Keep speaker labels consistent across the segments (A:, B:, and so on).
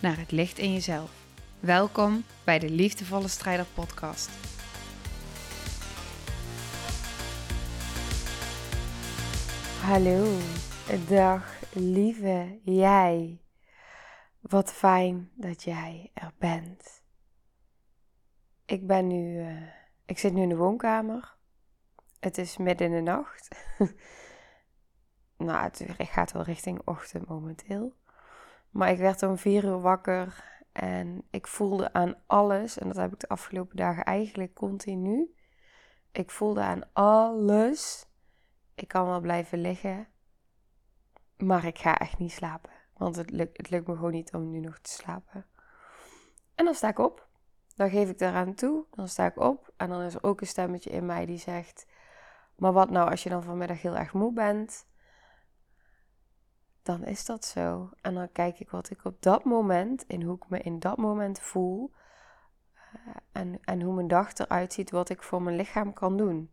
A: naar het licht in jezelf. Welkom bij de Liefdevolle Strijder Podcast.
B: Hallo, dag lieve jij. Wat fijn dat jij er bent. Ik ben nu, uh, ik zit nu in de woonkamer. Het is midden in de nacht. nou, het gaat wel richting ochtend momenteel. Maar ik werd om vier uur wakker en ik voelde aan alles, en dat heb ik de afgelopen dagen eigenlijk continu. Ik voelde aan alles. Ik kan wel blijven liggen, maar ik ga echt niet slapen. Want het lukt, het lukt me gewoon niet om nu nog te slapen. En dan sta ik op. Dan geef ik daaraan toe. Dan sta ik op. En dan is er ook een stemmetje in mij die zegt: Maar wat nou als je dan vanmiddag heel erg moe bent? Dan is dat zo. En dan kijk ik wat ik op dat moment, in hoe ik me in dat moment voel. Uh, en, en hoe mijn dag eruit ziet, wat ik voor mijn lichaam kan doen.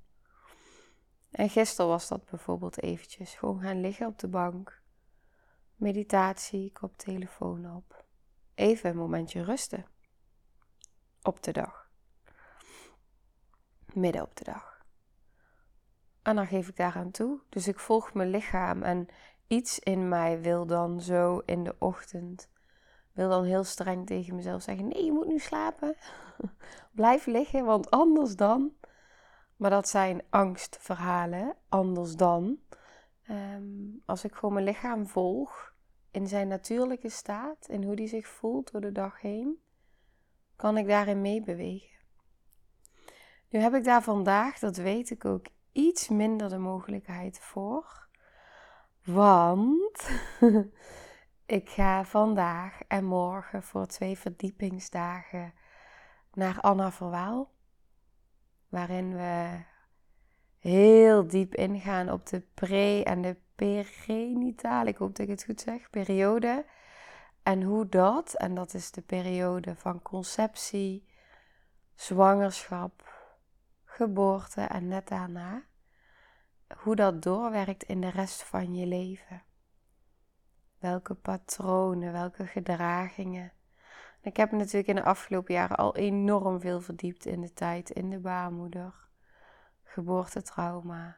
B: En gisteren was dat bijvoorbeeld eventjes gewoon gaan liggen op de bank. Meditatie, telefoon op. Even een momentje rusten. Op de dag. Midden op de dag. En dan geef ik daaraan toe. Dus ik volg mijn lichaam en iets in mij wil dan zo in de ochtend, wil dan heel streng tegen mezelf zeggen: nee, je moet nu slapen. Blijf liggen, want anders dan. Maar dat zijn angstverhalen, anders dan. Ehm, als ik gewoon mijn lichaam volg in zijn natuurlijke staat, in hoe die zich voelt door de dag heen, kan ik daarin meebewegen. Nu heb ik daar vandaag, dat weet ik ook, iets minder de mogelijkheid voor. Want ik ga vandaag en morgen voor twee verdiepingsdagen naar Anna Verwaal. Waarin we heel diep ingaan op de pre- en de perenitale, ik hoop dat ik het goed zeg, periode. En hoe dat, en dat is de periode van conceptie, zwangerschap, geboorte en net daarna hoe dat doorwerkt in de rest van je leven. Welke patronen, welke gedragingen. Ik heb natuurlijk in de afgelopen jaren al enorm veel verdiept in de tijd in de baarmoeder, geboortetrauma,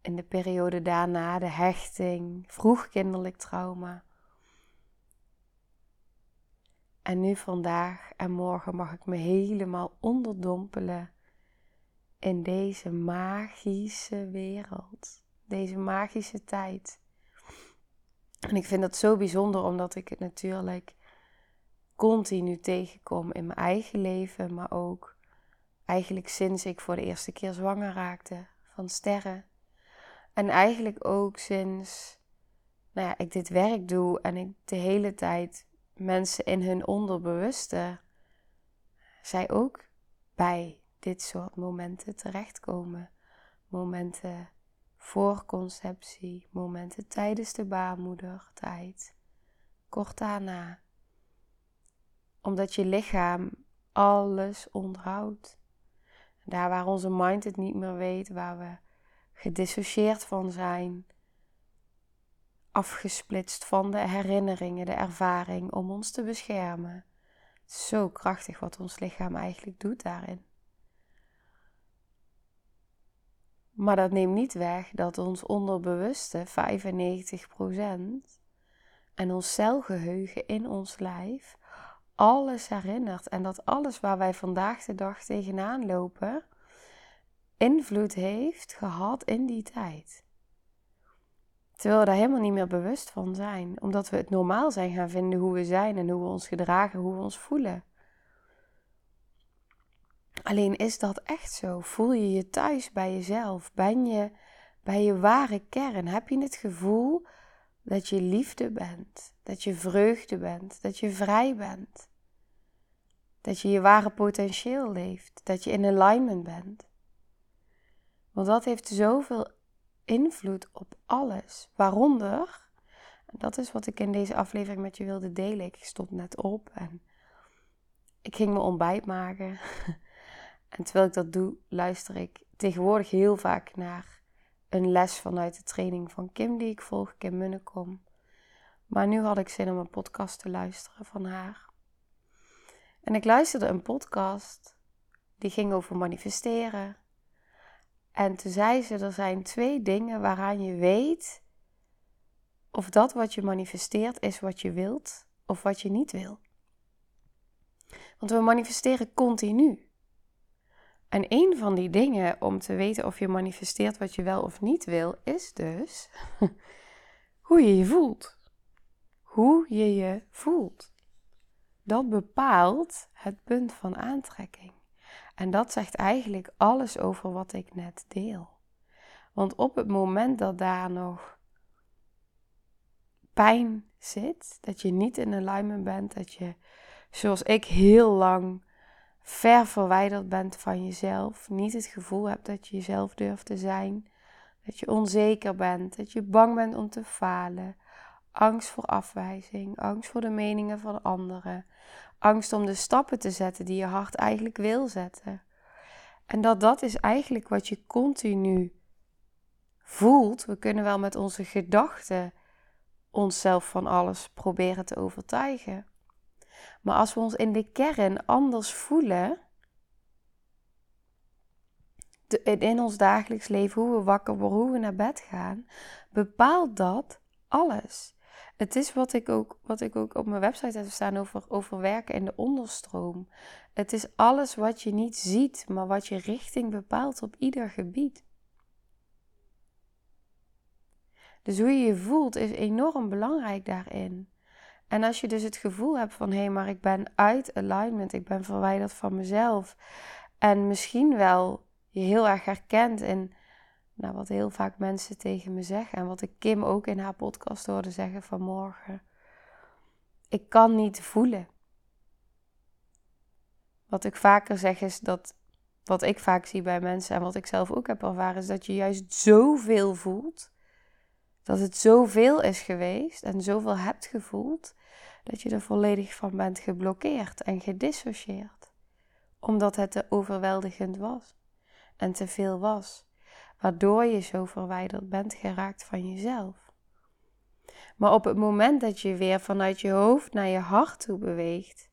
B: in de periode daarna de hechting, vroegkinderlijk trauma. En nu vandaag en morgen mag ik me helemaal onderdompelen in deze magische wereld, deze magische tijd. En ik vind dat zo bijzonder omdat ik het natuurlijk continu tegenkom in mijn eigen leven, maar ook eigenlijk sinds ik voor de eerste keer zwanger raakte van sterren. En eigenlijk ook sinds nou ja, ik dit werk doe en ik de hele tijd mensen in hun onderbewuste zij ook bij dit soort momenten terechtkomen. Momenten voor conceptie, momenten tijdens de baarmoedertijd, kort daarna. Omdat je lichaam alles onthoudt. Daar waar onze mind het niet meer weet, waar we gedissocieerd van zijn, afgesplitst van de herinneringen, de ervaring om ons te beschermen. Zo krachtig wat ons lichaam eigenlijk doet daarin. Maar dat neemt niet weg dat ons onderbewuste 95% en ons celgeheugen in ons lijf alles herinnert. En dat alles waar wij vandaag de dag tegenaan lopen, invloed heeft gehad in die tijd. Terwijl we daar helemaal niet meer bewust van zijn, omdat we het normaal zijn gaan vinden hoe we zijn en hoe we ons gedragen, hoe we ons voelen. Alleen is dat echt zo? Voel je je thuis bij jezelf? Ben je bij je ware kern? Heb je het gevoel dat je liefde bent, dat je vreugde bent, dat je vrij bent. Dat je je ware potentieel leeft, dat je in alignment bent. Want dat heeft zoveel invloed op alles. Waaronder, dat is wat ik in deze aflevering met je wilde delen. Ik stond net op en ik ging mijn ontbijt maken. en terwijl ik dat doe, luister ik tegenwoordig heel vaak naar een les vanuit de training van Kim die ik volg, Kim Munnekom. Maar nu had ik zin om een podcast te luisteren van haar. En ik luisterde een podcast die ging over manifesteren. En toen zei ze: er zijn twee dingen waaraan je weet of dat wat je manifesteert is wat je wilt of wat je niet wil. Want we manifesteren continu. En een van die dingen om te weten of je manifesteert wat je wel of niet wil, is dus hoe je je voelt. Hoe je je voelt. Dat bepaalt het punt van aantrekking. En dat zegt eigenlijk alles over wat ik net deel. Want op het moment dat daar nog pijn zit, dat je niet in alignment bent, dat je, zoals ik, heel lang ver verwijderd bent van jezelf, niet het gevoel hebt dat je jezelf durft te zijn, dat je onzeker bent, dat je bang bent om te falen, angst voor afwijzing, angst voor de meningen van anderen, angst om de stappen te zetten die je hart eigenlijk wil zetten. En dat dat is eigenlijk wat je continu voelt. We kunnen wel met onze gedachten onszelf van alles proberen te overtuigen. Maar als we ons in de kern anders voelen, in ons dagelijks leven, hoe we wakker worden, hoe we naar bed gaan, bepaalt dat alles. Het is wat ik ook, wat ik ook op mijn website heb staan over, over werken in de onderstroom. Het is alles wat je niet ziet, maar wat je richting bepaalt op ieder gebied. Dus hoe je je voelt is enorm belangrijk daarin. En als je dus het gevoel hebt van hé, hey, maar ik ben uit alignment, ik ben verwijderd van mezelf. En misschien wel je heel erg herkent in nou, wat heel vaak mensen tegen me zeggen. En wat ik Kim ook in haar podcast hoorde zeggen vanmorgen. Ik kan niet voelen. Wat ik vaker zeg is dat, wat ik vaak zie bij mensen en wat ik zelf ook heb ervaren, is dat je juist zoveel voelt. Dat het zoveel is geweest en zoveel hebt gevoeld, dat je er volledig van bent geblokkeerd en gedissocieerd. Omdat het te overweldigend was en te veel was waardoor je zo verwijderd bent geraakt van jezelf. Maar op het moment dat je weer vanuit je hoofd naar je hart toe beweegt,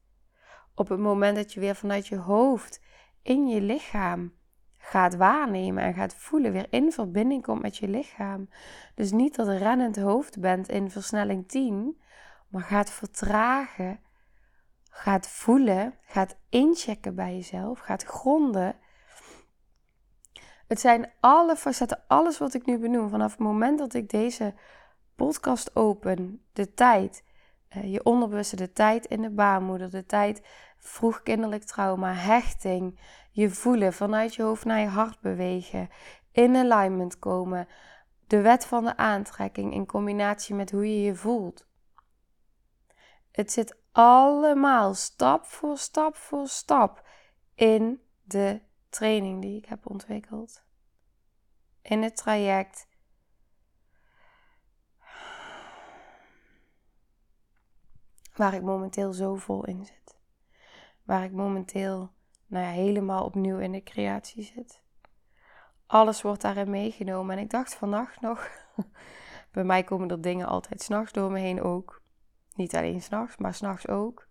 B: op het moment dat je weer vanuit je hoofd in je lichaam gaat waarnemen en gaat voelen, weer in verbinding komt met je lichaam. Dus niet dat rennend hoofd bent in versnelling 10, maar gaat vertragen, gaat voelen, gaat inchecken bij jezelf, gaat gronden het zijn alle facetten, alles wat ik nu benoem, vanaf het moment dat ik deze podcast open, de tijd, uh, je onderbewuste, de tijd in de baarmoeder, de tijd vroeg kinderlijk trauma, hechting, je voelen, vanuit je hoofd naar je hart bewegen, in alignment komen, de wet van de aantrekking in combinatie met hoe je je voelt. Het zit allemaal stap voor stap voor stap in de training die ik heb ontwikkeld. In het traject. Waar ik momenteel zo vol in zit. Waar ik momenteel nou helemaal opnieuw in de creatie zit. Alles wordt daarin meegenomen. En ik dacht vannacht nog. bij mij komen er dingen altijd s'nachts door me heen ook. Niet alleen s'nachts, maar s'nachts ook.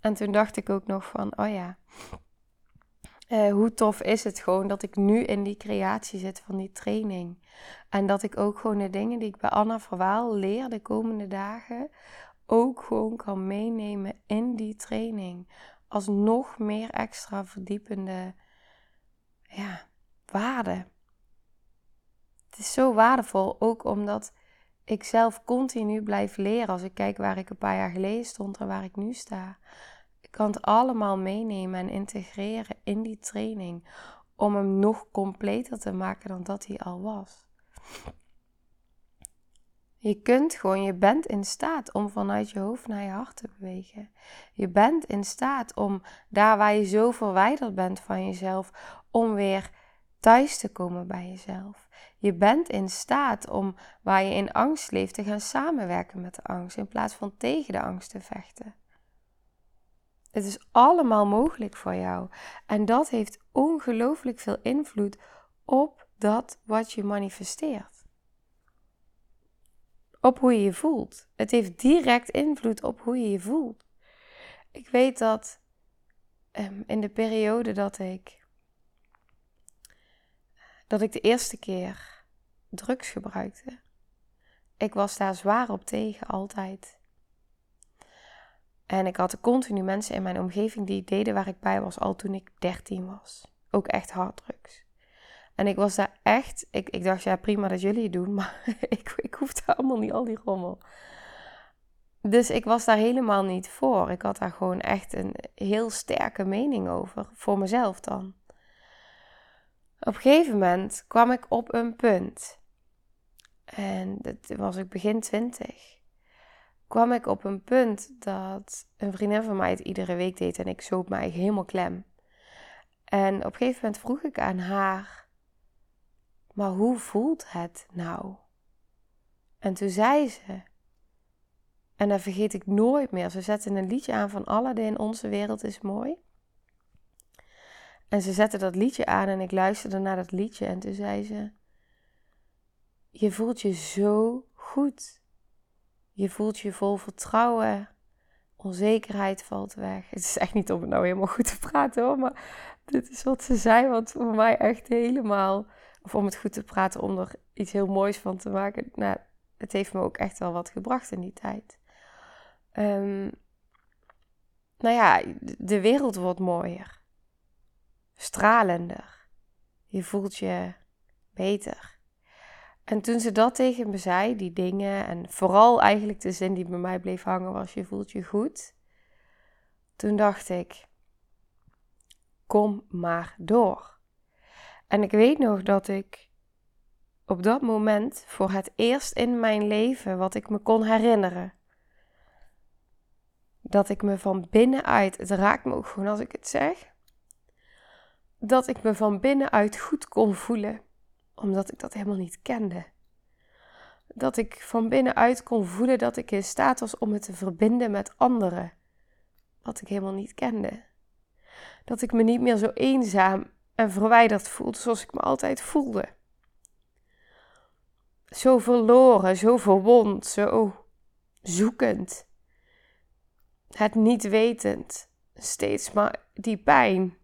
B: En toen dacht ik ook nog van, oh ja, uh, hoe tof is het gewoon dat ik nu in die creatie zit van die training. En dat ik ook gewoon de dingen die ik bij Anna Verwaal leer de komende dagen, ook gewoon kan meenemen in die training. Als nog meer extra verdiepende ja, waarde. Het is zo waardevol, ook omdat ik zelf continu blijf leren. Als ik kijk waar ik een paar jaar geleden stond en waar ik nu sta. Ik kan het allemaal meenemen en integreren in die training om hem nog completer te maken dan dat hij al was. Je kunt gewoon, je bent in staat om vanuit je hoofd naar je hart te bewegen. Je bent in staat om daar waar je zo verwijderd bent van jezelf, om weer thuis te komen bij jezelf. Je bent in staat om waar je in angst leeft te gaan samenwerken met de angst in plaats van tegen de angst te vechten. Het is allemaal mogelijk voor jou. En dat heeft ongelooflijk veel invloed op dat wat je manifesteert. Op hoe je je voelt. Het heeft direct invloed op hoe je je voelt. Ik weet dat um, in de periode dat ik dat ik de eerste keer drugs gebruikte. Ik was daar zwaar op tegen, altijd. En ik had continu mensen in mijn omgeving die deden waar ik bij was, al toen ik 13 was. Ook echt harddrugs. En ik was daar echt, ik, ik dacht ja prima dat jullie het doen, maar ik, ik hoefde allemaal niet al die rommel. Dus ik was daar helemaal niet voor. Ik had daar gewoon echt een heel sterke mening over, voor mezelf dan. Op een gegeven moment kwam ik op een punt. En dat was ik begin twintig. Kwam ik op een punt dat een vriendin van mij het iedere week deed en ik zoop mij helemaal klem. En op een gegeven moment vroeg ik aan haar: Maar hoe voelt het nou? En toen zei ze, en dat vergeet ik nooit meer. Ze zette een liedje aan van Aladdin, Onze wereld is mooi. En ze zette dat liedje aan en ik luisterde naar dat liedje en toen zei ze: Je voelt je zo goed. Je voelt je vol vertrouwen. Onzekerheid valt weg. Het is echt niet om het nou helemaal goed te praten hoor, maar dit is wat ze zei, wat voor mij echt helemaal, of om het goed te praten, om er iets heel moois van te maken. Nou, het heeft me ook echt wel wat gebracht in die tijd. Um, nou ja, de wereld wordt mooier stralender. Je voelt je beter. En toen ze dat tegen me zei, die dingen, en vooral eigenlijk de zin die bij mij bleef hangen was: Je voelt je goed. Toen dacht ik: Kom maar door. En ik weet nog dat ik op dat moment voor het eerst in mijn leven wat ik me kon herinneren. Dat ik me van binnenuit, het raakt me ook gewoon als ik het zeg, dat ik me van binnenuit goed kon voelen, omdat ik dat helemaal niet kende. Dat ik van binnenuit kon voelen dat ik in staat was om me te verbinden met anderen, wat ik helemaal niet kende. Dat ik me niet meer zo eenzaam en verwijderd voelde zoals ik me altijd voelde. Zo verloren, zo verwond, zo zoekend. Het niet wetend, steeds maar die pijn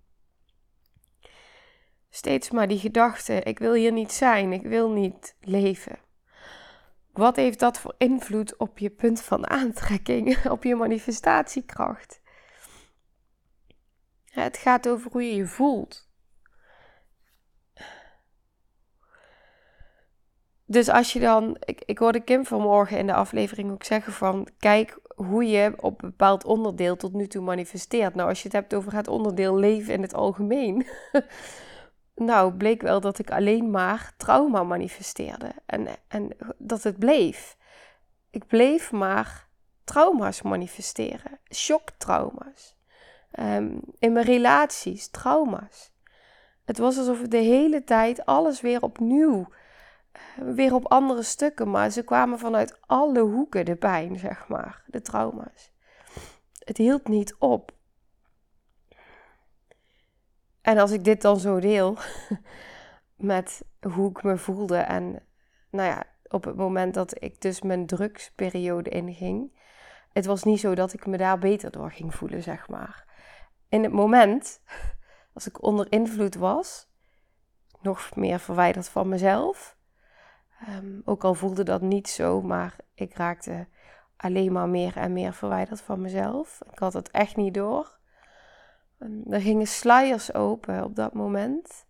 B: steeds maar die gedachte: ik wil hier niet zijn, ik wil niet leven. Wat heeft dat voor invloed op je punt van aantrekking, op je manifestatiekracht? Het gaat over hoe je je voelt. Dus als je dan, ik, ik hoorde Kim vanmorgen in de aflevering ook zeggen van, kijk hoe je op een bepaald onderdeel tot nu toe manifesteert. Nou, als je het hebt over het onderdeel leven in het algemeen, nou, bleek wel dat ik alleen maar trauma manifesteerde. En, en dat het bleef. Ik bleef maar trauma's manifesteren. Shocktrauma's. Um, in mijn relaties, trauma's. Het was alsof ik de hele tijd alles weer opnieuw, eh, weer op andere stukken, maar ze kwamen vanuit alle hoeken, de pijn, zeg maar, de trauma's. Het hield niet op. En als ik dit dan zo deel met hoe ik me voelde en nou ja, op het moment dat ik dus mijn drugsperiode inging, het was niet zo dat ik me daar beter door ging voelen, zeg maar. In het moment, als ik onder invloed was, nog meer verwijderd van mezelf. Um, ook al voelde dat niet zo, maar ik raakte alleen maar meer en meer verwijderd van mezelf. Ik had het echt niet door. Er gingen sluiers open op dat moment.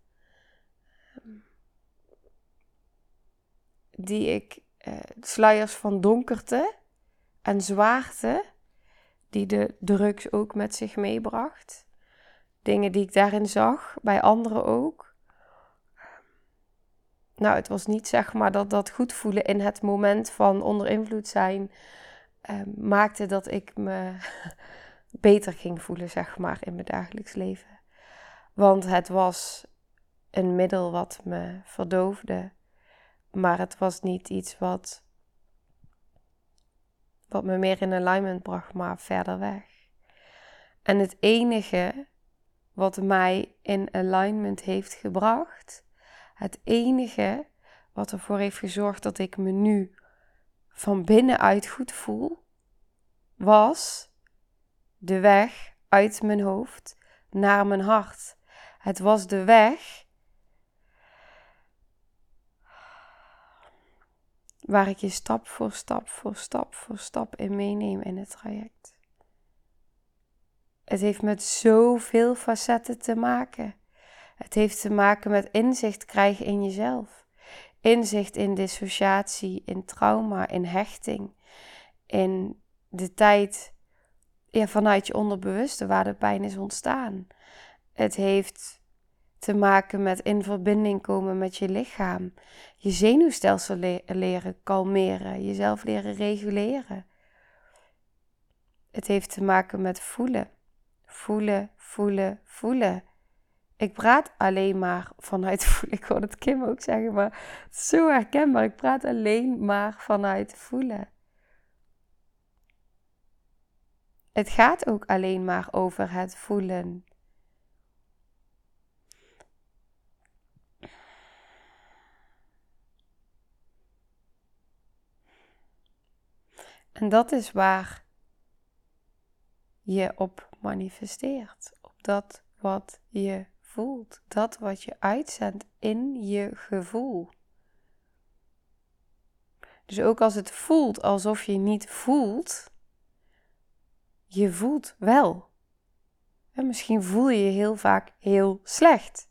B: Die ik, sluiers van donkerte en zwaarte, die de drugs ook met zich meebracht. Dingen die ik daarin zag, bij anderen ook. nou, het was niet zeg maar dat dat goed voelen in het moment van onder invloed zijn ehm, maakte dat ik me beter ging voelen, zeg maar, in mijn dagelijks leven. Want het was een middel wat me verdoofde, maar het was niet iets wat, wat me meer in alignment bracht, maar verder weg. En het enige wat mij in alignment heeft gebracht, het enige wat ervoor heeft gezorgd dat ik me nu van binnenuit goed voel, was de weg uit mijn hoofd naar mijn hart. Het was de weg waar ik je stap voor stap voor stap voor stap in meeneem in het traject. Het heeft met zoveel facetten te maken. Het heeft te maken met inzicht krijgen in jezelf. Inzicht in dissociatie, in trauma, in hechting, in de tijd ja, vanuit je onderbewuste waar de pijn is ontstaan. Het heeft te maken met in verbinding komen met je lichaam. Je zenuwstelsel leren kalmeren, jezelf leren reguleren. Het heeft te maken met voelen. Voelen, voelen, voelen. Ik praat alleen maar vanuit voelen. Ik hoor het Kim ook zeggen, maar het is zo herkenbaar. Ik praat alleen maar vanuit voelen. Het gaat ook alleen maar over het voelen. En dat is waar je op manifesteert. Op dat wat je voelt. Dat wat je uitzendt in je gevoel. Dus ook als het voelt alsof je niet voelt, je voelt wel. En misschien voel je je heel vaak heel slecht.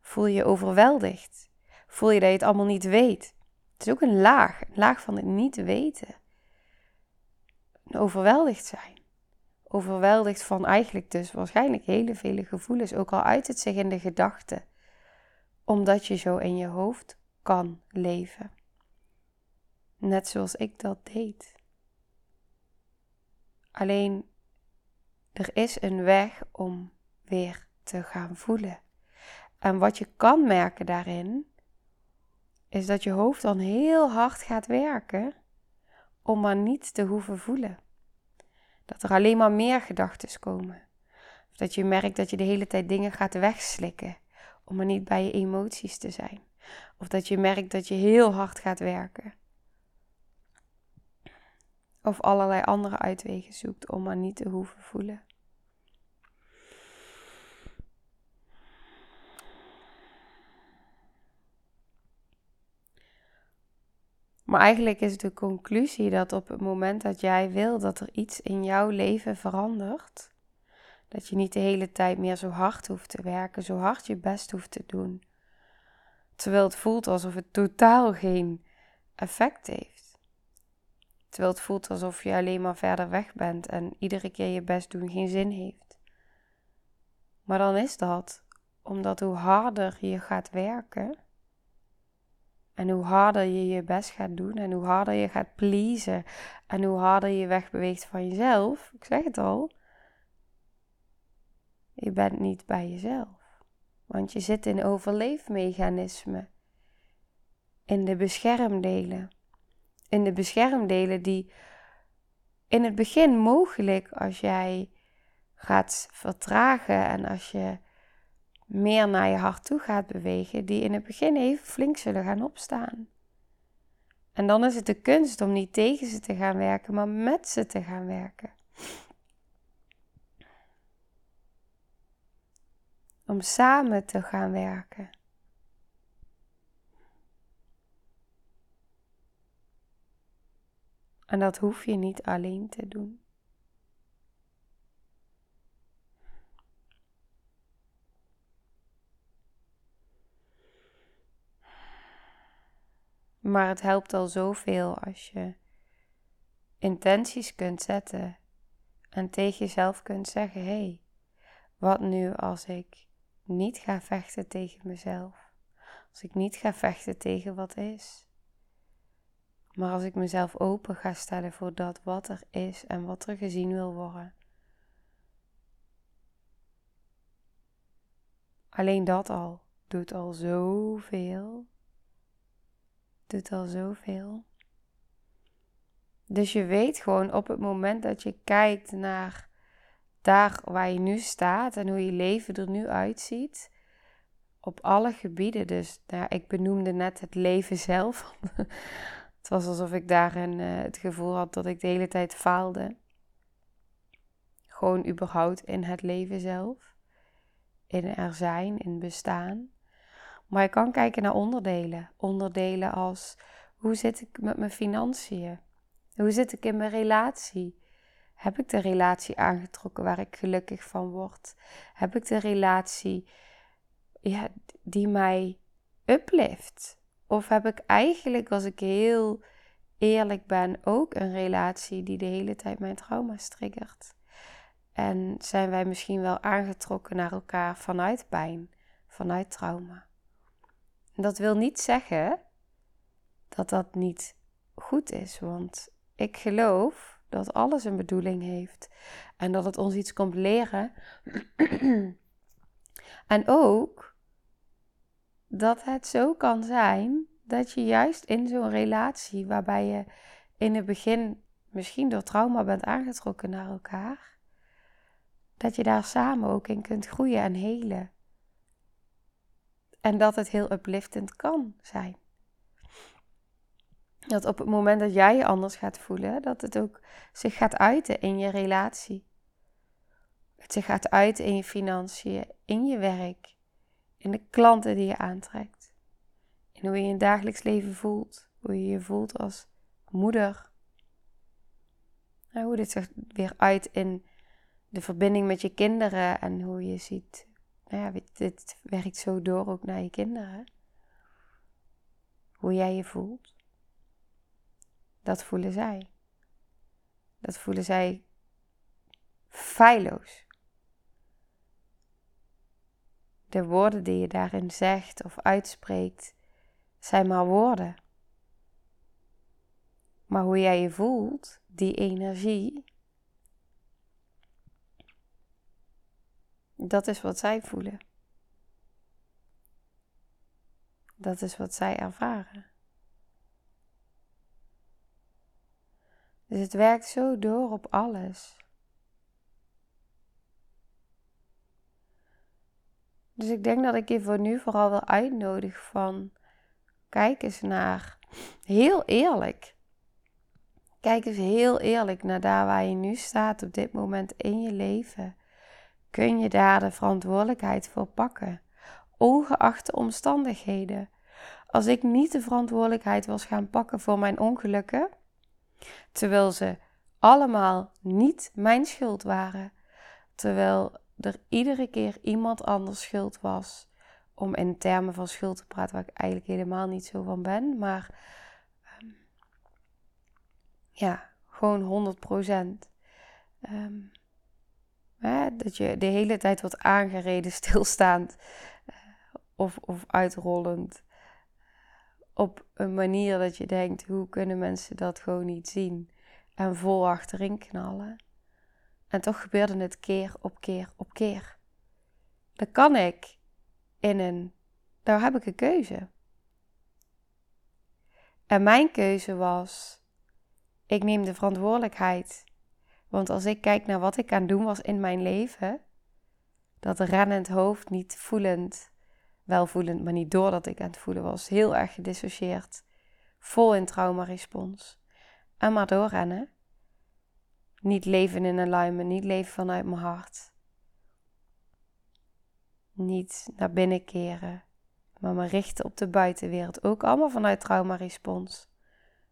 B: Voel je je overweldigd. Voel je dat je het allemaal niet weet. Het is ook een laag, een laag van het niet weten. overweldigd zijn. Overweldigd van eigenlijk dus waarschijnlijk hele vele gevoelens, ook al uit het zich in de gedachten. Omdat je zo in je hoofd kan leven. Net zoals ik dat deed. Alleen er is een weg om weer te gaan voelen. En wat je kan merken daarin, is dat je hoofd dan heel hard gaat werken om maar niet te hoeven voelen. Dat er alleen maar meer gedachten komen. Of dat je merkt dat je de hele tijd dingen gaat wegslikken om maar niet bij je emoties te zijn. Of dat je merkt dat je heel hard gaat werken of allerlei andere uitwegen zoekt om maar niet te hoeven voelen. Maar eigenlijk is de conclusie dat op het moment dat jij wil dat er iets in jouw leven verandert, dat je niet de hele tijd meer zo hard hoeft te werken, zo hard je best hoeft te doen, terwijl het voelt alsof het totaal geen effect heeft. Terwijl het voelt alsof je alleen maar verder weg bent en iedere keer je best doen geen zin heeft. Maar dan is dat omdat hoe harder je gaat werken en hoe harder je je best gaat doen en hoe harder je gaat pleasen en hoe harder je wegbeweegt van jezelf, ik zeg het al, je bent niet bij jezelf. Want je zit in overleefmechanismen, in de beschermdelen in de beschermdelen die in het begin mogelijk als jij gaat vertragen en als je meer naar je hart toe gaat bewegen, die in het begin even flink zullen gaan opstaan. En dan is het de kunst om niet tegen ze te gaan werken, maar met ze te gaan werken. Om samen te gaan werken. En dat hoef je niet alleen te doen. Maar het helpt al zoveel als je intenties kunt zetten en tegen jezelf kunt zeggen: hé, hey, wat nu als ik niet ga vechten tegen mezelf? Als ik niet ga vechten tegen wat is. Maar als ik mezelf open ga stellen voor dat wat er is en wat er gezien wil worden. Alleen dat al doet al zoveel. Doet al zoveel. Dus je weet gewoon op het moment dat je kijkt naar daar waar je nu staat en hoe je leven er nu uitziet, op alle gebieden. Dus nou, ik benoemde net het leven zelf. het was alsof ik daarin uh, het gevoel had dat ik de hele tijd faalde. Gewoon überhaupt in het leven zelf. In er zijn, in bestaan. Maar je kan kijken naar onderdelen. Onderdelen als hoe zit ik met mijn financiën? Hoe zit ik in mijn relatie? Heb ik de relatie aangetrokken waar ik gelukkig van word? Heb ik de relatie ja, die mij uplift? Of heb ik eigenlijk, als ik heel eerlijk ben, ook een relatie die de hele tijd mijn trauma's triggert? En zijn wij misschien wel aangetrokken naar elkaar vanuit pijn, vanuit trauma? dat wil niet zeggen dat dat niet goed is, want ik geloof dat alles een bedoeling heeft en dat het ons iets komt leren. en ook dat het zo kan zijn dat je juist in zo'n relatie waarbij je in het begin misschien door trauma bent aangetrokken naar elkaar, dat je daar samen ook in kunt groeien en helen. En dat het heel upliftend kan zijn. Dat op het moment dat jij je anders gaat voelen, dat het ook zich gaat uiten in je relatie. Het zich gaat uiten in je financiën, in je werk, in de klanten die je aantrekt. In hoe je je dagelijks leven voelt, hoe je je voelt als moeder. En hoe dit zich weer uit in de verbinding met je kinderen en hoe je ziet, nou ja, dit werkt zo door ook naar je kinderen. Hoe jij je voelt. Dat voelen zij. Dat voelen zij feilloos. De woorden die je daarin zegt of uitspreekt zijn maar woorden. Maar hoe jij je voelt, die energie, dat is wat zij voelen. Dat is wat zij ervaren. Dus het werkt zo door op alles. Dus ik denk dat ik je voor nu vooral wil uitnodigen van kijk eens naar heel eerlijk. Kijk eens heel eerlijk naar daar waar je nu staat op dit moment in je leven. Kun je daar de verantwoordelijkheid voor pakken? Ongeacht de omstandigheden. Als ik niet de verantwoordelijkheid was gaan pakken voor mijn ongelukken, Terwijl ze allemaal niet mijn schuld waren. Terwijl er iedere keer iemand anders schuld was. Om in termen van schuld te praten, waar ik eigenlijk helemaal niet zo van ben. Maar um, ja, gewoon 100 procent. Um, dat je de hele tijd wordt aangereden, stilstaand uh, of, of uitrollend op een manier dat je denkt: hoe kunnen mensen dat gewoon niet zien? En vol achterin knallen. En toch gebeurde het keer op keer op keer. Dan kan ik in een. Daar heb ik een keuze. En mijn keuze was: ik neem de verantwoordelijkheid. Want als ik kijk naar wat ik aan het doen was in mijn leven, dat rennend hoofd niet voelend welvoelend, maar niet doordat ik aan het voelen was. Heel erg gedissocieerd. Vol in traumarespons. En maar doorrennen. Niet leven in alignment, niet leven vanuit mijn hart. Niet naar binnen keren, maar me richten op de buitenwereld. Ook allemaal vanuit traumarespons.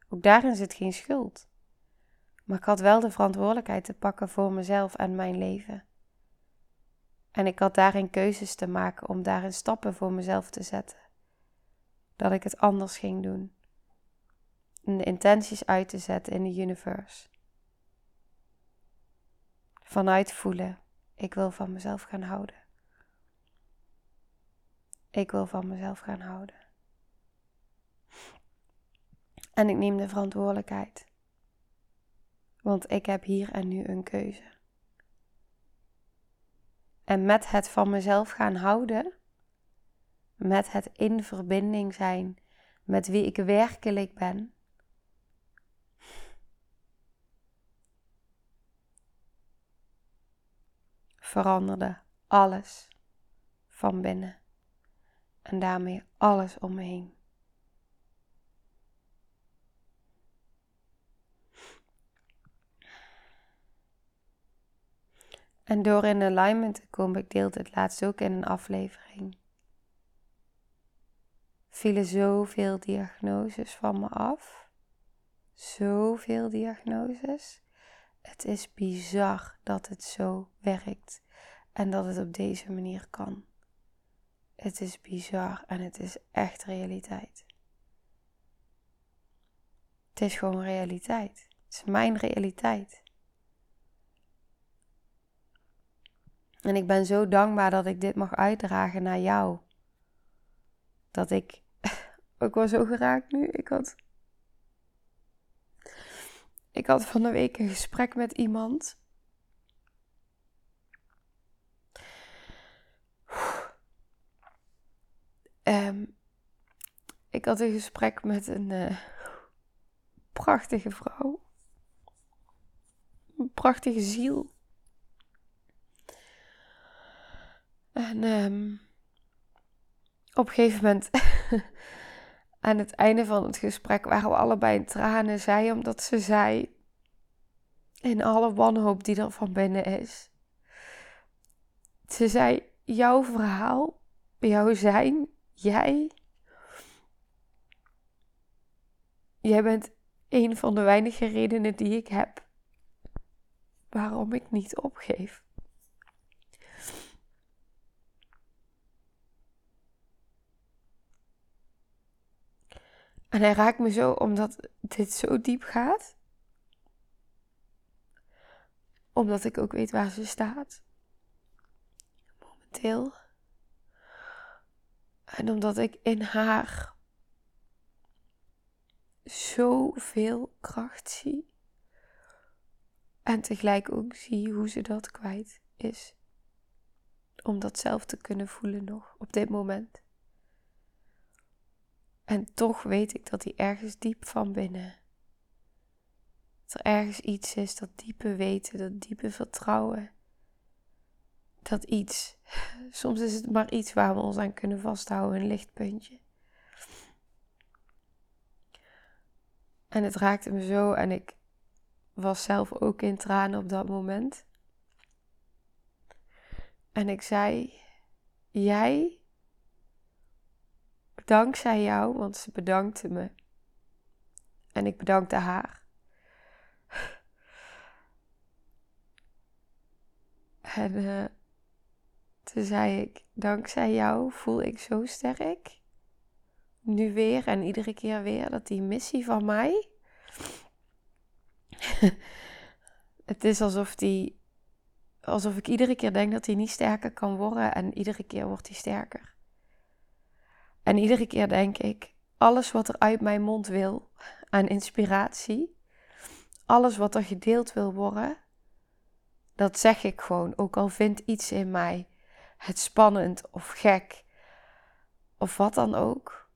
B: Ook daarin zit geen schuld. Maar ik had wel de verantwoordelijkheid te pakken voor mezelf en mijn leven. En ik had daarin keuzes te maken om daarin stappen voor mezelf te zetten. Dat ik het anders ging doen. En de intenties uit te zetten in de universe vanuit voelen. Ik wil van mezelf gaan houden. Ik wil van mezelf gaan houden. En ik neem de verantwoordelijkheid. Want ik heb hier en nu een keuze. En met het van mezelf gaan houden, met het in verbinding zijn met wie ik werkelijk ben, veranderde alles van binnen en daarmee alles om me heen. En door in alignment te komen, ik deelde het laatst ook in een aflevering, vielen zoveel diagnoses van me af. Zoveel diagnoses. Het is bizar dat het zo werkt en dat het op deze manier kan. Het is bizar en het is echt realiteit. Het is gewoon realiteit. Het is mijn realiteit. En ik ben zo dankbaar dat ik dit mag uitdragen naar jou. Dat ik. ook wel zo geraakt nu. Ik had. Ik had van de week een gesprek met iemand. Um, ik had een gesprek met een uh, prachtige vrouw. Een prachtige ziel. En um, op een gegeven moment, aan het einde van het gesprek, waren we allebei in tranen. Zij, omdat ze zei, in alle wanhoop die er van binnen is. Ze zei, jouw verhaal, jouw zijn, jij. Jij bent een van de weinige redenen die ik heb waarom ik niet opgeef. En hij raakt me zo omdat dit zo diep gaat. Omdat ik ook weet waar ze staat. Momenteel. En omdat ik in haar zoveel kracht zie. En tegelijk ook zie hoe ze dat kwijt is. Om dat zelf te kunnen voelen nog op dit moment. En toch weet ik dat hij ergens diep van binnen. Dat er ergens iets is, dat diepe weten, dat diepe vertrouwen. Dat iets. Soms is het maar iets waar we ons aan kunnen vasthouden, een lichtpuntje. En het raakte me zo en ik was zelf ook in tranen op dat moment. En ik zei: Jij dankzij jou, want ze bedankte me. En ik bedankte haar. En uh, toen zei ik, dankzij jou voel ik zo sterk. Nu weer en iedere keer weer dat die missie van mij. het is alsof die. Alsof ik iedere keer denk dat hij niet sterker kan worden en iedere keer wordt hij sterker. En iedere keer denk ik, alles wat er uit mijn mond wil aan inspiratie, alles wat er gedeeld wil worden, dat zeg ik gewoon. Ook al vindt iets in mij het spannend of gek of wat dan ook.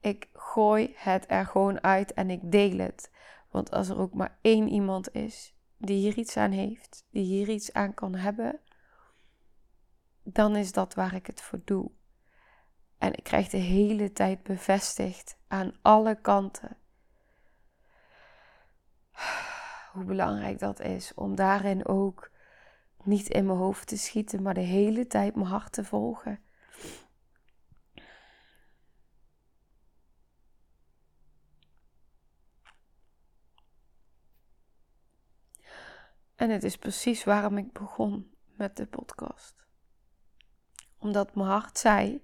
B: Ik gooi het er gewoon uit en ik deel het. Want als er ook maar één iemand is die hier iets aan heeft, die hier iets aan kan hebben, dan is dat waar ik het voor doe. En ik krijg de hele tijd bevestigd aan alle kanten hoe belangrijk dat is om daarin ook niet in mijn hoofd te schieten, maar de hele tijd mijn hart te volgen. En het is precies waarom ik begon met de podcast. Omdat mijn hart zei: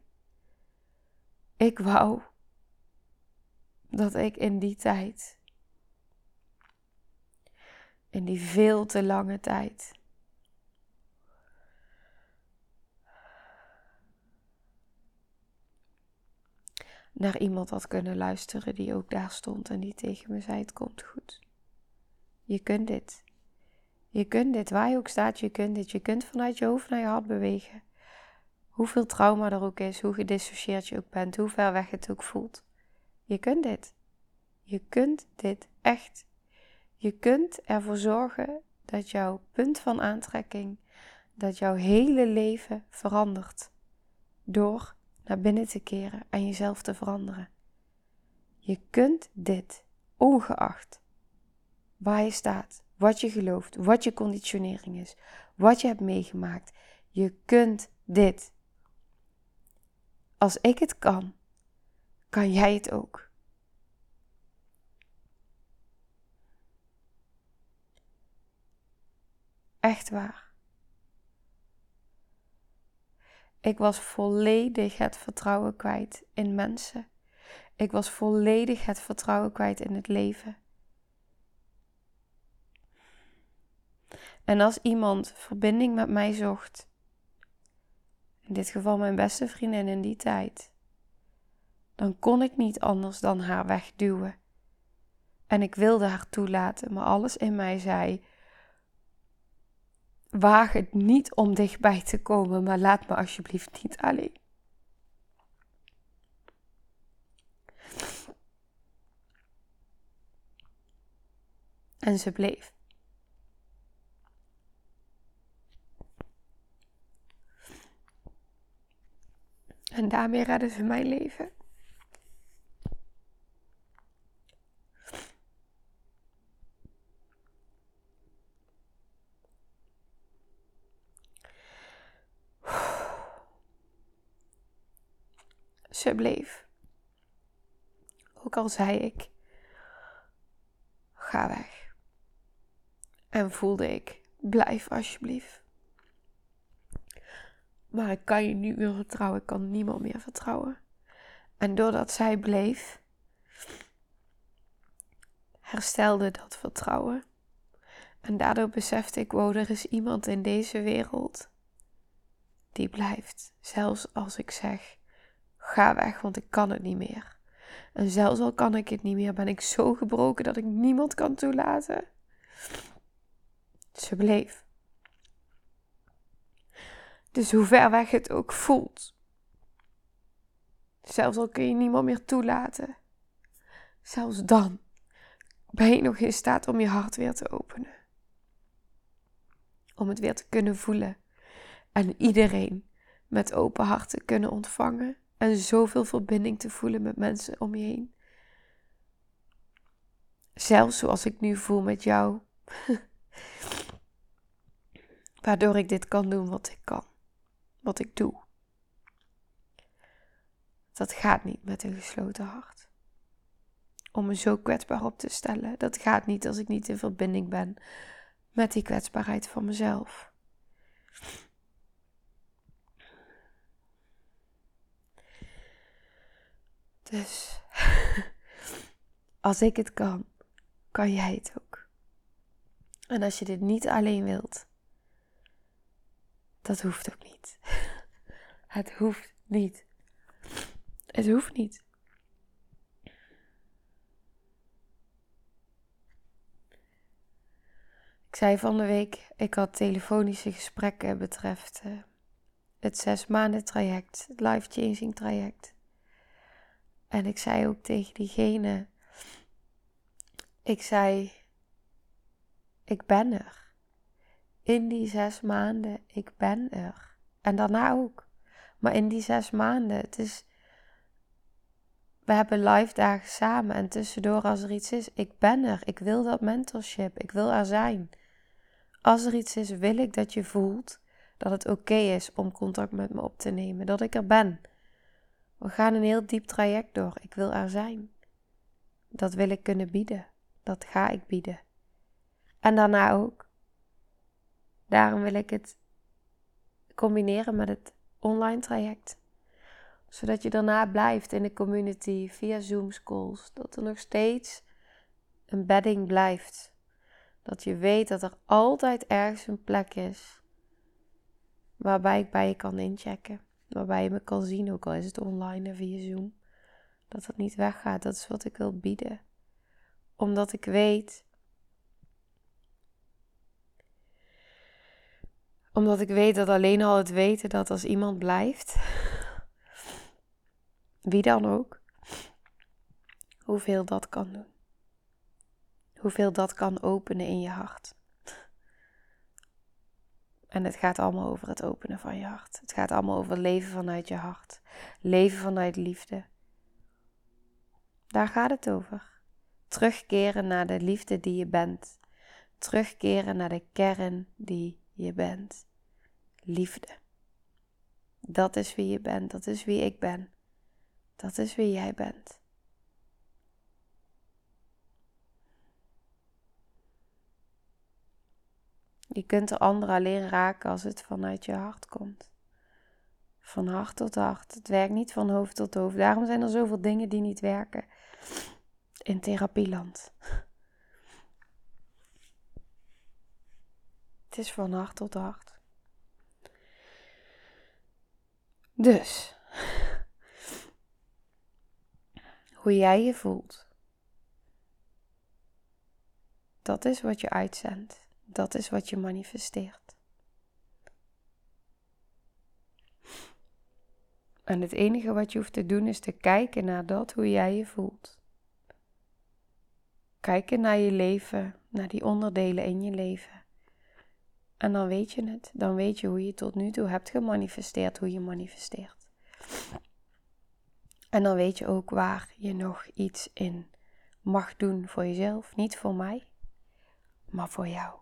B: ik wou dat ik in die tijd, in die veel te lange tijd, naar iemand had kunnen luisteren die ook daar stond en die tegen me zei: Het komt goed. Je kunt dit. Je kunt dit, waar je ook staat, je kunt dit. Je kunt vanuit je hoofd naar je hart bewegen. Hoeveel trauma er ook is, hoe gedissocieerd je ook bent, hoe ver weg het ook voelt. Je kunt dit. Je kunt dit echt. Je kunt ervoor zorgen dat jouw punt van aantrekking, dat jouw hele leven verandert. Door naar binnen te keren en jezelf te veranderen. Je kunt dit, ongeacht waar je staat, wat je gelooft, wat je conditionering is, wat je hebt meegemaakt. Je kunt dit. Als ik het kan, kan jij het ook. Echt waar. Ik was volledig het vertrouwen kwijt in mensen. Ik was volledig het vertrouwen kwijt in het leven. En als iemand verbinding met mij zocht, in dit geval mijn beste vriendin in die tijd, dan kon ik niet anders dan haar wegduwen. En ik wilde haar toelaten, maar alles in mij zei: Waag het niet om dichtbij te komen, maar laat me alsjeblieft niet alleen. En ze bleef. En daarmee redden ze mijn leven. Ze bleef. Ook al zei ik: ga weg. En voelde ik: blijf alsjeblieft. Maar ik kan je niet meer vertrouwen. Ik kan niemand meer vertrouwen. En doordat zij bleef, herstelde dat vertrouwen. En daardoor besefte ik, wow, er is iemand in deze wereld die blijft. Zelfs als ik zeg, ga weg, want ik kan het niet meer. En zelfs al kan ik het niet meer, ben ik zo gebroken dat ik niemand kan toelaten. Ze bleef. Dus hoe ver weg het ook voelt. Zelfs al kun je niemand meer toelaten. Zelfs dan ben je nog in staat om je hart weer te openen. Om het weer te kunnen voelen. En iedereen met open hart te kunnen ontvangen. En zoveel verbinding te voelen met mensen om je heen. Zelfs zoals ik nu voel met jou. Waardoor ik dit kan doen wat ik kan wat ik doe. Dat gaat niet met een gesloten hart. Om me zo kwetsbaar op te stellen, dat gaat niet als ik niet in verbinding ben met die kwetsbaarheid van mezelf. Dus als ik het kan, kan jij het ook. En als je dit niet alleen wilt, dat hoeft ook niet. Het hoeft niet. Het hoeft niet. Ik zei van de week, ik had telefonische gesprekken betreft uh, het zes maanden traject, het life changing traject. En ik zei ook tegen diegene, ik zei, ik ben er in die zes maanden, ik ben er. En daarna ook. Maar in die zes maanden, het is. We hebben live dagen samen en tussendoor als er iets is, ik ben er. Ik wil dat mentorship. Ik wil er zijn. Als er iets is, wil ik dat je voelt dat het oké is om contact met me op te nemen. Dat ik er ben. We gaan een heel diep traject door. Ik wil er zijn. Dat wil ik kunnen bieden. Dat ga ik bieden. En daarna ook. Daarom wil ik het combineren met het online traject. Zodat je daarna blijft in de community via Zoom calls. Dat er nog steeds een bedding blijft. Dat je weet dat er altijd ergens een plek is waarbij ik bij je kan inchecken. Waarbij je me kan zien, ook al is het online en via Zoom. Dat het niet weggaat. Dat is wat ik wil bieden. Omdat ik weet. Omdat ik weet dat alleen al het weten dat als iemand blijft, wie dan ook, hoeveel dat kan doen. Hoeveel dat kan openen in je hart. En het gaat allemaal over het openen van je hart. Het gaat allemaal over leven vanuit je hart. Leven vanuit liefde. Daar gaat het over. Terugkeren naar de liefde die je bent. Terugkeren naar de kern die je bent. Liefde. Dat is wie je bent. Dat is wie ik ben. Dat is wie jij bent. Je kunt er anderen alleen raken als het vanuit je hart komt. Van hart tot hart. Het werkt niet van hoofd tot hoofd. Daarom zijn er zoveel dingen die niet werken in therapieland. Is van hart tot hart. Dus, hoe jij je voelt, dat is wat je uitzendt. Dat is wat je manifesteert. En het enige wat je hoeft te doen is te kijken naar dat, hoe jij je voelt. Kijken naar je leven, naar die onderdelen in je leven. En dan weet je het. Dan weet je hoe je tot nu toe hebt gemanifesteerd, hoe je manifesteert. En dan weet je ook waar je nog iets in mag doen voor jezelf. Niet voor mij, maar voor jou.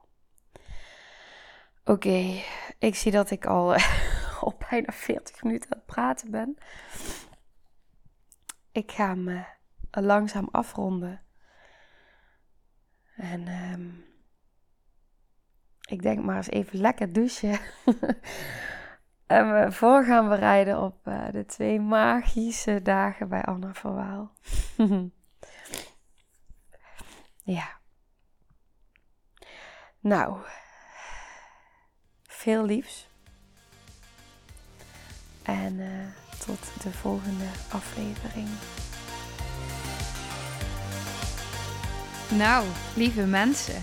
B: Oké, ik zie dat ik al op bijna 40 minuten aan het praten ben. Ik ga me langzaam afronden. En ehm, ik denk maar eens even lekker douchen. en we voor gaan bereiden op uh, de twee magische dagen bij Anna Verwaal. ja. Nou, veel liefs. En uh, tot de volgende aflevering.
A: Nou, lieve mensen,